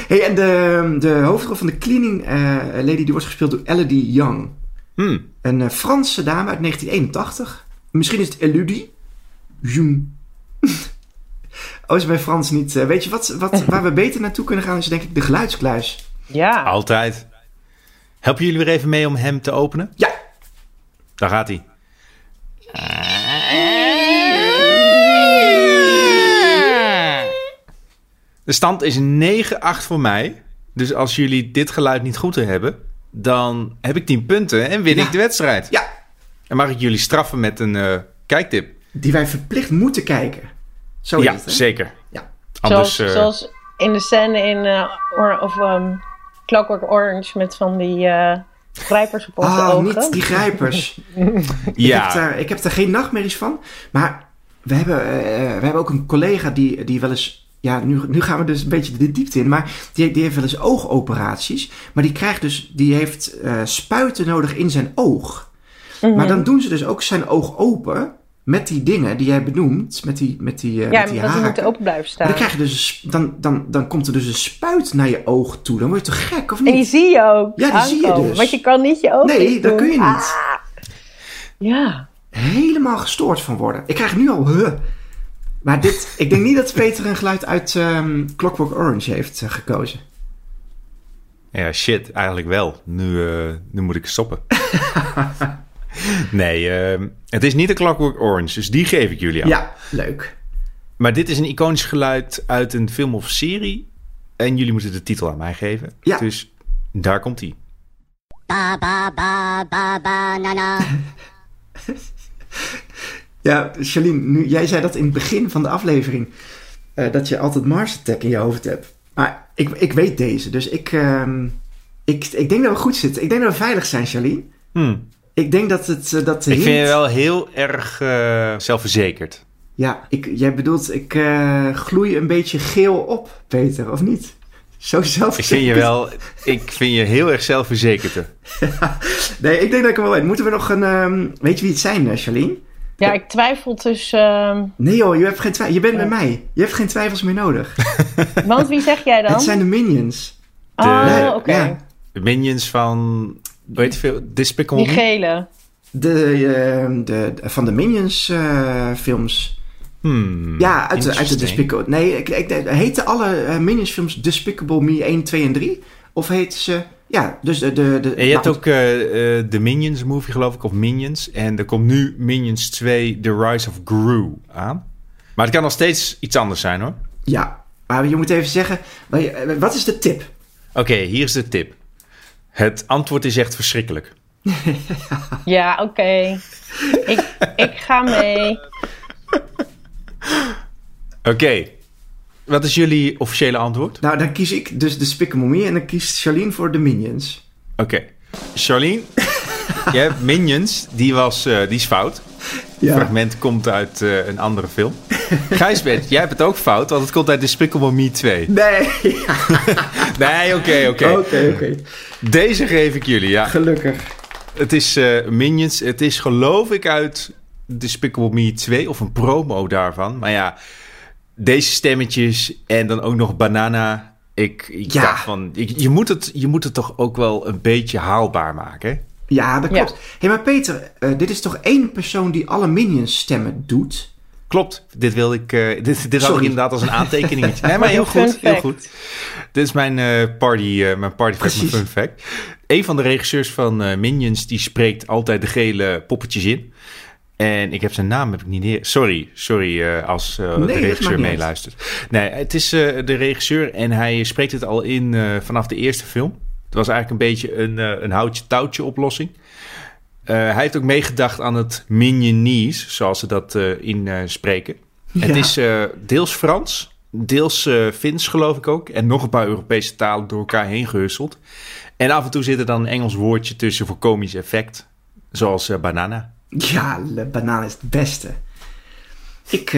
G: Hey, en de, de hoofdrol van de cleaning eh, lady die wordt gespeeld door Elodie Young.
F: Hmm.
G: Een eh, Franse dame uit 1981. Misschien is het Elodie. Jung. Oh, is bij Frans niet. eh, weet je wat, wat, waar we beter naartoe kunnen gaan, is denk ik de geluidskluis.
H: Ja.
F: Altijd. Helpen jullie weer even mee om hem te openen?
G: Ja,
F: Daar gaat hij. De stand is 9-8 voor mij. Dus als jullie dit geluid niet goed hebben, dan heb ik 10 punten en win
G: Ja.
F: ik de wedstrijd.
G: ja,
F: En mag ik jullie straffen met een eh, kijktip?
G: die wij verplicht moeten kijken. Zo is
F: ja,
G: het,
F: zeker.
G: Ja.
F: Anders,
H: zoals,
F: eh,
H: zoals in de scène in. eh, or, of, ehm, Clockwork Orange met van die. Eh, Grijpers op onze
G: Ah,
H: ogen.
G: niet die grijpers. Ik,
F: Ja,
G: heb daar, ik heb daar geen nachtmerries van. Maar we hebben, eh, we hebben ook een collega die, die wel eens... Ja, nu, nu gaan we dus een beetje de diepte in. Maar die, die heeft wel eens oogoperaties. Maar die krijgt dus... Die heeft eh, spuiten nodig in zijn oog.
H: Mhm.
G: Maar dan doen ze dus ook zijn oog open... Met die dingen die jij benoemt. Met die, met die, eh,
H: ja,
G: met die
H: dat die
G: haken.
H: moet open blijven
G: Maar
H: staan.
G: dan, krijg je dus, dan, dan, dan komt er dus een spuit naar je oog toe. Dan word je toch gek, of
H: En die
G: niet?
H: zie je ook
G: Ja, die zie je dus.
H: Want je kan niet je ogen
G: Nee, dat kun je niet.
H: Ah. Ja.
G: helemaal gestoord van worden. Ik krijg nu al huh. Maar dit, ik denk niet dat Peter een geluid uit ehm, Clockwork Orange heeft eh, gekozen.
F: ja, shit, eigenlijk wel. Nu, eh, nu moet ik stoppen. nee, ehm, het is niet een Clockwork Orange, dus die geef ik jullie aan.
G: Ja, leuk.
F: Maar dit is een iconisch geluid uit een film of serie. En jullie moeten de titel aan mij geven.
G: Ja.
F: Dus daar komt hij.
C: Ba ba ba ba banana.
G: Ja, Charlene, nu, jij zei dat in het begin van de aflevering. eh, dat je altijd Mars Attack in je hoofd hebt. Maar ik, ik weet deze, dus ik, ehm, ik, ik denk dat we goed zitten. Ik denk dat we veilig zijn, Charlene.
F: Hmm.
G: Ik denk dat het... eh, Dat de
F: Ik vind je wel heel erg eh, zelfverzekerd.
G: Ja, ik, jij bedoelt, ik eh, gloei een beetje geel op, Peter, of niet? Zo zelf.
F: Ik vind je wel, ik vind je heel erg zelfverzekerd.
G: Nee, ik denk dat ik hem wel weet. Moeten we nog een... ehm, weet je wie het zijn, Charlene?
H: ja, ik twijfel tussen... ehm,
G: Nee joh, je, hebt geen twi- je bent bij mij. Je hebt geen twijfels meer nodig.
H: want wie zeg jij dan?
G: Het zijn de Minions.
H: Oh,
F: de-
H: oké.
G: ja.
F: De minions van, weet je veel, Despicable
H: Die gele.
G: De, ehm, de, de- van de Minions eh, films.
F: Hmm,
G: Ja, uit de, uit de. Despicable... Nee, ik, ik, heten alle eh, Minions films Despicable Me 1, 2 en 3? Of heet ze... Ja, dus de... de, de
F: En je hebt
G: nou,
F: ook eh, eh, de Minions movie, geloof ik, of Minions. En er komt nu Minions 2, The Rise of Gru aan. Maar het kan nog steeds iets anders zijn, hoor.
G: Ja, maar je moet even zeggen... Wat is de tip?
F: Oké, hier is de tip. Het antwoord is echt verschrikkelijk.
H: Ja, oké. ik, ik ga mee.
F: Oké, wat is jullie officiële antwoord?
G: Nou, dan kies ik dus Despicable Me en dan kiest Charlene voor de Minions.
F: Oké, Charlene, je hebt Minions, die, was, eh, die is fout. Het fragment komt uit eh, een andere film. Gijsbert, jij hebt het ook fout, want het komt uit Despicable Me 2.
G: Nee,
F: Nee, oké, oké.
G: oké, oké.
F: Deze geef ik jullie, ja.
G: Gelukkig.
F: Het is eh, Minions. Het is geloof ik uit Despicable Me 2 of een promo daarvan. Maar ja, deze stemmetjes en dan ook nog Banana. Ik, ik
G: Ja.
F: dacht van, ik- je, moet het, je moet het toch ook wel een beetje haalbaar maken. hè?
G: Ja, dat
H: Ja.
G: klopt. Hé, maar Peter, eh, dit is toch één persoon die alle Minions stemmen doet?
F: Klopt, dit wilde ik. eh, dit dit had ik inderdaad als een aantekeningetje. Nee, maar heel goed, heel goed. Dit is mijn eh, party, eh, mijn party fact, mijn
G: Precies.
F: fun fact. Een van de regisseurs van eh, Minions die spreekt altijd de gele poppetjes in. En ik heb zijn naam heb ik niet neer. Sorry, sorry eh, als eh,
G: dat
F: de regisseur meeluistert. Nee, het is eh, de regisseur en hij spreekt het al in eh, vanaf de eerste film. Het was eigenlijk een beetje een, eh, een houtje-touwtje oplossing. Eh, hij heeft ook meegedacht aan het Minionese, zoals ze dat eh in eh, spreken. Het is deels Frans, deels Fins geloof ik ook. En nog een paar Europese talen door elkaar heen gehusteld. En af en toe zit er dan een Engels woordje tussen voor komisch effect. Zoals banana.
G: Ja, de banaan is het beste. Ik,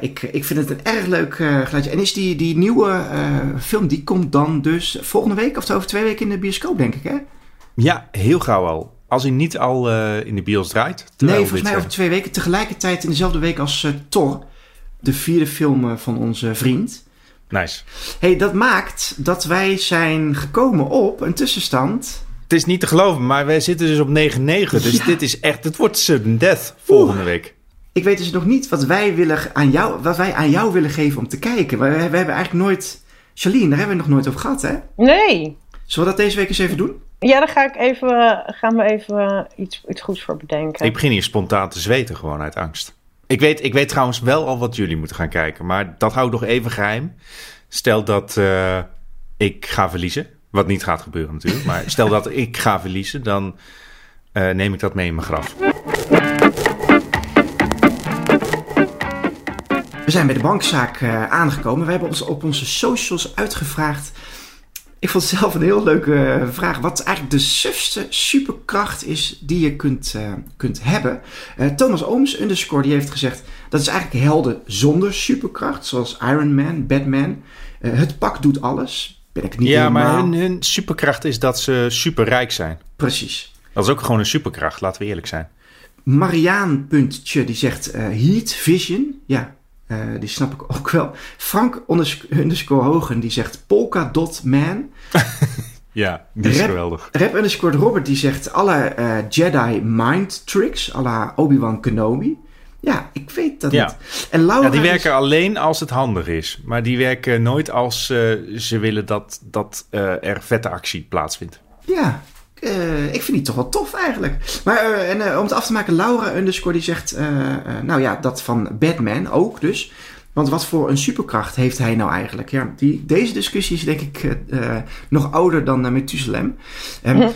G: ik, ik vind het een erg leuk eh, geluidje. En is die, die nieuwe film, die komt dan dus volgende week of over twee weken in de bioscoop, denk ik, hè?
F: Ja, heel gauw al. Als hij niet al eh, in de bios draait.
G: Nee, volgens mij
F: eh,
G: over twee weken. Tegelijkertijd in dezelfde week als eh, Thor. De vierde film van onze vriend.
F: Nice.
G: hey, dat maakt dat wij zijn gekomen op een tussenstand.
F: Het is niet te geloven, maar wij zitten dus op 9-9. Dus
G: Ja.
F: dit is echt, het wordt sudden death volgende week.
G: Ik weet dus nog niet wat wij, willen aan jou, wat wij aan jou willen geven om te kijken. Maar we, we hebben eigenlijk nooit... Charlene, daar hebben we nog nooit over gehad, hè?
H: Nee.
G: Zullen we dat deze week eens even doen?
H: Ja, daar ga ik even, eh, gaan we even eh, iets, iets goeds voor bedenken.
F: Ik begin hier spontaan te zweten gewoon uit angst. Ik weet, ik weet trouwens wel al wat jullie moeten gaan kijken, maar dat hou ik nog even geheim. Stel dat eh, ik ga verliezen, wat niet gaat gebeuren natuurlijk, maar stel dat ik ga verliezen, dan eh, neem ik dat mee in mijn graf.
G: We zijn bij de bankzaak eh, aangekomen. We hebben ons op onze socials uitgevraagd Ik vond het zelf een heel leuke eh, vraag. Wat eigenlijk de sufste superkracht is die je kunt, uh, kunt hebben. Uh, Thomas Ooms underscore die heeft gezegd... dat is eigenlijk helden zonder superkracht. Zoals Iron Man, Batman. het pak doet alles. Ben ik niet
F: ja,
G: helemaal...
F: maar hun, hun superkracht is dat ze superrijk zijn.
G: Precies.
F: Dat is ook gewoon een superkracht, laten we eerlijk zijn.
G: Mariaan.tje die zegt Heat Vision. Ja, uh, die snap ik ook wel. Frank underscore Hogen die zegt Polka Dot Man.
F: ja, die is
G: rap,
F: geweldig.
G: Rap underscore Robert die zegt alle uh, Jedi mind tricks. à la Obi-Wan Kenobi. Ja, ik weet dat
F: ja.
G: niet. En Laura
F: ja, die werken is... alleen als het handig is. Maar die werken nooit als uh, ze willen dat, dat er vette actie plaatsvindt.
G: Ja, uh, ik vind die toch wel tof eigenlijk. Maar uh, en, uh, om het af te maken, Laura underscore die zegt, nou ja, dat van Batman ook dus. Want wat voor een superkracht heeft hij nou eigenlijk? Ja, die, deze discussie is denk ik nog ouder dan Methuselem. Um,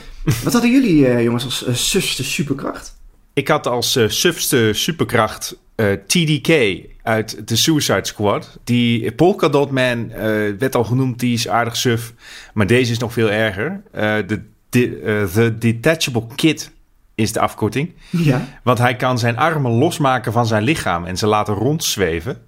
G: wat hadden jullie jongens als sufste superkracht?
F: Ik had als sufste superkracht TDK uit de Suicide Squad. Die Polka Dot Man werd al genoemd, die is aardig suf. Maar deze is nog veel erger. de de, uh, the Detachable Kit is de afkorting.
G: Ja.
F: Want hij kan zijn armen losmaken van zijn lichaam en ze laten rondzweven.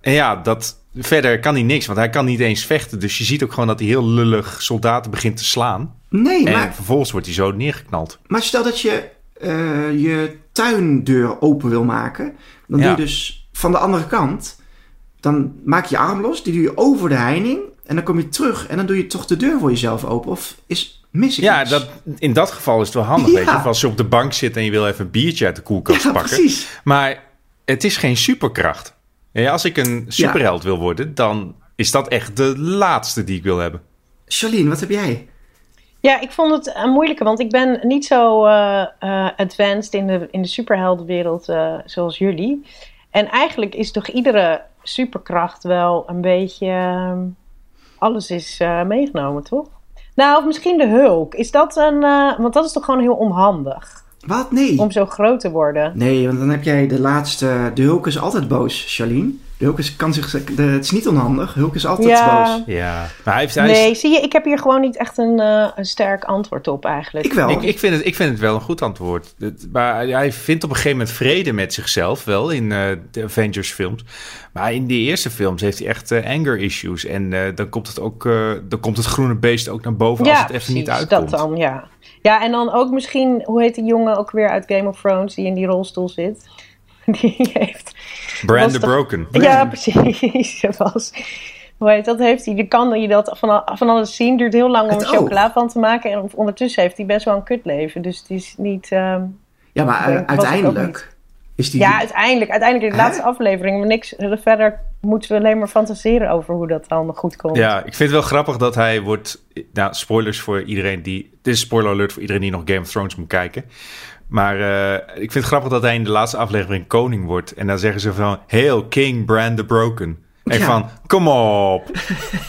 F: En ja, dat, verder kan hij niks, want hij kan niet eens vechten. Dus je ziet ook gewoon dat hij heel lullig soldaten begint te slaan.
G: Nee,
F: en
G: maar...
F: vervolgens wordt hij zo neergeknald.
G: Maar stel dat je uh, je tuindeur open wil maken. Dan
F: Ja.
G: doe je dus van de andere kant... Dan maak je je arm los, die doe je over de heining... En dan kom je terug en dan doe je toch de deur voor jezelf open. Of is, mis ik
F: Ja,
G: iets?
F: dat, in dat geval is het wel handig,
G: Ja.
F: weet je. Of als je op de bank zit en je wil even een biertje uit de koelkast
G: Ja,
F: pakken.
G: precies.
F: Maar het is geen superkracht. Ja, als ik een superheld wil worden, dan is dat echt de laatste die ik wil hebben.
G: Charlene, wat heb jij?
H: Ja, ik vond het een moeilijke, want ik ben niet zo eh, eh, advanced in de, in de superheldenwereld eh, zoals jullie. En eigenlijk is toch iedere superkracht wel een beetje. ehm, alles is eh, meegenomen, toch? Nou, of misschien de Hulk. Is dat een. eh, want dat is toch gewoon heel onhandig
G: Wat? Nee.
H: om zo groot te worden.
G: Nee, want dan heb jij de laatste... De Hulk is altijd boos, Charlene. Hulk is, kan zich... De, het is niet onhandig. Hulk is altijd
H: Ja.
G: boos.
F: Ja, maar hij heeft... Hij is-
H: Nee, zie je, ik heb hier gewoon niet echt een, eh, een sterk antwoord op eigenlijk.
G: Ik wel.
F: Ik, ik, vind het, ik vind het wel een goed antwoord. Het- maar hij vindt op een gegeven moment vrede met zichzelf, wel in eh, de Avengers films. Maar in die eerste films heeft hij echt eh, anger issues. En eh, dan, komt het ook, eh, dan komt het groene beest ook naar boven als het even niet uitkomt.
H: dat dan, ja. Ja, en dan ook misschien, hoe heet die jongen ook weer uit Game of Thrones die in die rolstoel zit? Die heeft...
F: Brand the Broken.
H: Ja, precies. Dat was... Hoe heet dat? Heeft hij, dan kan je dat van, van alles zien. duurt heel lang om er chocola van te maken. En ondertussen heeft hij best wel een kutleven. Dus het is niet... ehm,
G: Ja, maar eh, uiteindelijk is die...
H: Ja, uiteindelijk. Uiteindelijk in de
G: Hè?
H: laatste aflevering. Maar niks, verder moeten we alleen maar fantaseren over hoe dat allemaal goed komt.
F: Ja, ik vind het wel grappig dat hij wordt... Nou, spoilers voor iedereen die... Dit is spoiler alert voor iedereen die nog Game of Thrones moet kijken. Maar eh, ik vind het grappig dat hij in de laatste aflevering koning wordt. En dan zeggen ze van... Hail King Brand the Broken. En
G: Ja.
F: van, kom op.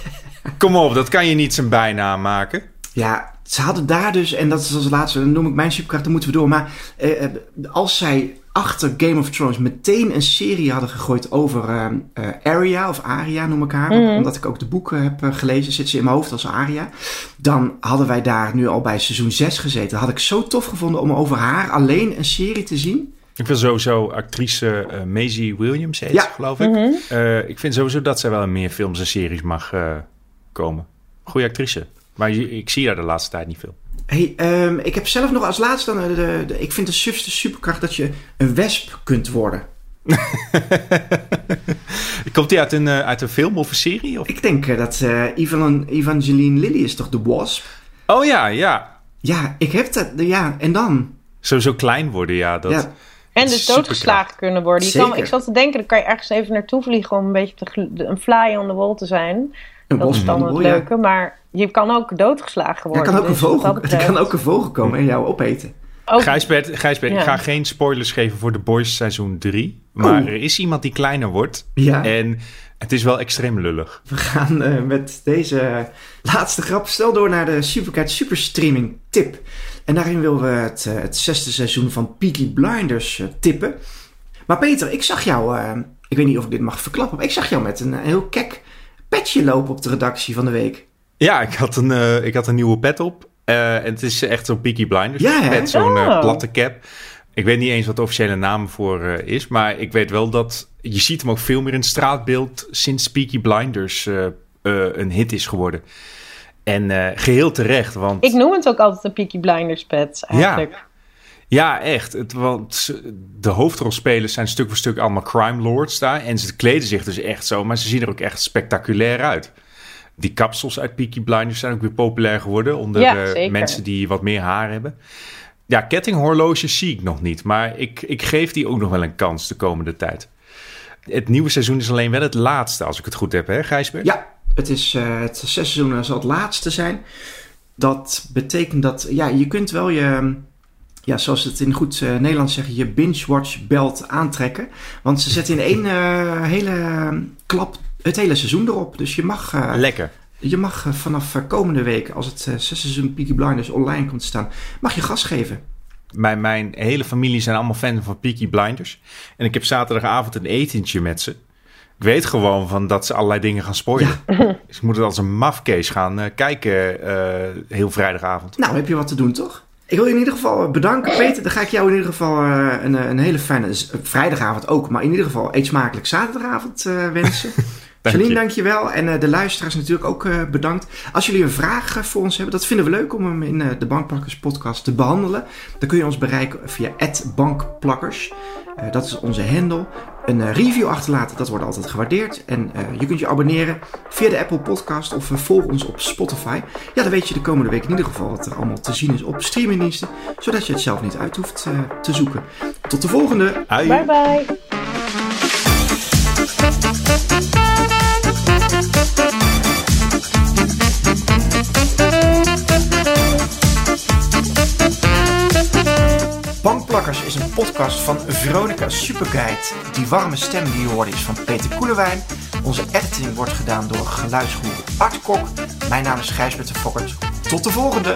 F: kom op, dat kan je niet zijn bijnaam maken.
G: Ja, ze hadden daar dus, en dat is als laatste, dan noem ik mijn superkracht, dan moeten we door. Maar eh, eh, als zij achter Game of Thrones meteen een serie hadden gegooid over eh, eh, Arya, of Aria noem ik haar, omdat ik ook de boeken heb eh, gelezen, zit ze in mijn hoofd als Aria. Dan hadden wij daar nu al bij seizoen 6 gezeten. Dat had ik zo tof gevonden om over haar alleen een serie te zien.
F: Ik vind sowieso actrice eh Maisie Williams, heet
G: Ja.
F: ze, geloof ik. Eh, ik vind sowieso dat zij wel in meer films en series mag eh, komen. Goeie actrice. Maar je- ik zie haar de laatste tijd niet veel.
G: Hey, ehm, ik heb zelf nog als laatste, dan, eh, de, de- ik vind de sufste superkracht dat je een wesp kunt worden.
F: Komt die uit een, eh, uit een film of een serie? Of?
G: Ik denk eh, dat eh Evan, Evangeline Lilly is toch de wasp?
F: Oh ja, ja.
G: Ja, ik heb dat. Ja, en dan?
F: Sowieso klein worden, ja. Dat...
G: Ja,
H: En dus
F: Superkracht.
H: doodgeslagen kunnen worden. Je kan, ik zat te denken, dan kan je ergens even naartoe vliegen om een beetje te de- een fly on the wall te zijn.
G: Een
H: Dat is dan
G: de
H: het
G: ja.
H: leuke. Maar je kan ook doodgeslagen
G: Er
H: worden.
G: kan ook een
H: dus
G: vogel, er
H: betreft-
G: kan ook een vogel komen en jou opeten.
H: Ook-
F: Gijsbert, Gijsbert ik ga geen spoilers geven voor The Boys seizoen 3. Maar
G: Oeh.
F: er is iemand die kleiner wordt.
G: Ja.
F: En het is wel extreem lullig.
G: We gaan eh, met deze laatste grap snel door naar de Supercat Superstreaming tip. En daarin willen we het, eh, het zesde seizoen van Peaky Blinders eh, tippen. Maar Peter, ik zag jou, ik weet niet of ik dit mag verklappen, maar ik zag jou met een eh, heel kek petje lopen op de redactie van de week.
F: Ja, ik had een, eh, ik had een nieuwe pet op. Eh, en het is echt zo'n Peaky Blinders
G: Ja, hè?
F: pet, zo'n eh,
H: Oh.
F: platte cap. Ik weet niet eens wat de officiële naam voor eh, is, maar ik weet wel dat je ziet hem ook veel meer in het straatbeeld sinds Peaky Blinders eh, eh, een hit is geworden. En eh, geheel terecht, want
H: Ik noem het ook altijd de Peaky Blinders pet eigenlijk.
F: ja, echt. Het, want de hoofdrolspelers zijn stuk voor stuk allemaal crime lords daar en ze kleden zich dus echt zo, maar ze zien er ook echt spectaculair uit. Die kapsels uit Peaky Blinders zijn ook weer populair geworden onder
H: Ja,
F: eh, mensen die wat meer haar hebben. Ja, kettinghorloges zie ik nog niet, maar ik, ik geef die ook nog wel een kans de komende tijd. Het nieuwe seizoen is alleen wel het laatste, als ik het goed heb, hè Gijsbert?
G: Ja, het is eh, het zesde seizoen en zal het laatste zijn. Dat betekent dat, ja, je kunt wel je, ja, zoals het in goed eh, Nederlands zeggen, je binge-watch belt aantrekken. Want ze zetten in één eh, hele klap het hele seizoen erop. Dus je mag, eh,
F: Lekker.
G: je mag vanaf komende week, als het zesde seizoen Peaky Blinders online komt te staan, mag je gas geven.
F: Mijn, mijn hele familie zijn allemaal fan van Peaky Blinders. En ik heb zaterdagavond een etentje met ze. Ik weet gewoon van dat ze allerlei dingen gaan spoilen. Dus ik moet het als een mafkees gaan kijken heel vrijdagavond.
G: Nou, heb je wat te doen, toch? Ik wil je in ieder geval bedanken, Peter. Dan ga ik jou in ieder geval eh, een, een hele fijne vrijdagavond ook, maar in ieder geval eet smakelijk zaterdagavond eh, wensen.
F: Dank
G: Janine,
F: je.
G: dankjewel. En eh, de luisteraars natuurlijk ook eh, bedankt. Als jullie een vraag eh, voor ons hebben, dat vinden we leuk om hem in eh, de Bankplakkers podcast te behandelen. Dan kun je ons bereiken via @bankplakkers. Eh, dat is onze handle. Een eh, review achterlaten, dat wordt altijd gewaardeerd. En eh, je kunt je abonneren via de Apple Podcast of eh, volg ons op Spotify. Ja, dan weet je de komende week in ieder geval wat er allemaal te zien is op streamingdiensten. Zodat je het zelf niet uit hoeft te zoeken. Tot de volgende!
H: Bye bye.
G: Bankplakkers is een podcast van Veronica Superguide. Die warme stem die je hoorde is van Peter Koelewijn. Onze editing wordt gedaan door geluidsgoer Art Kok. Mijn naam is Gijsbert de. Tot de volgende!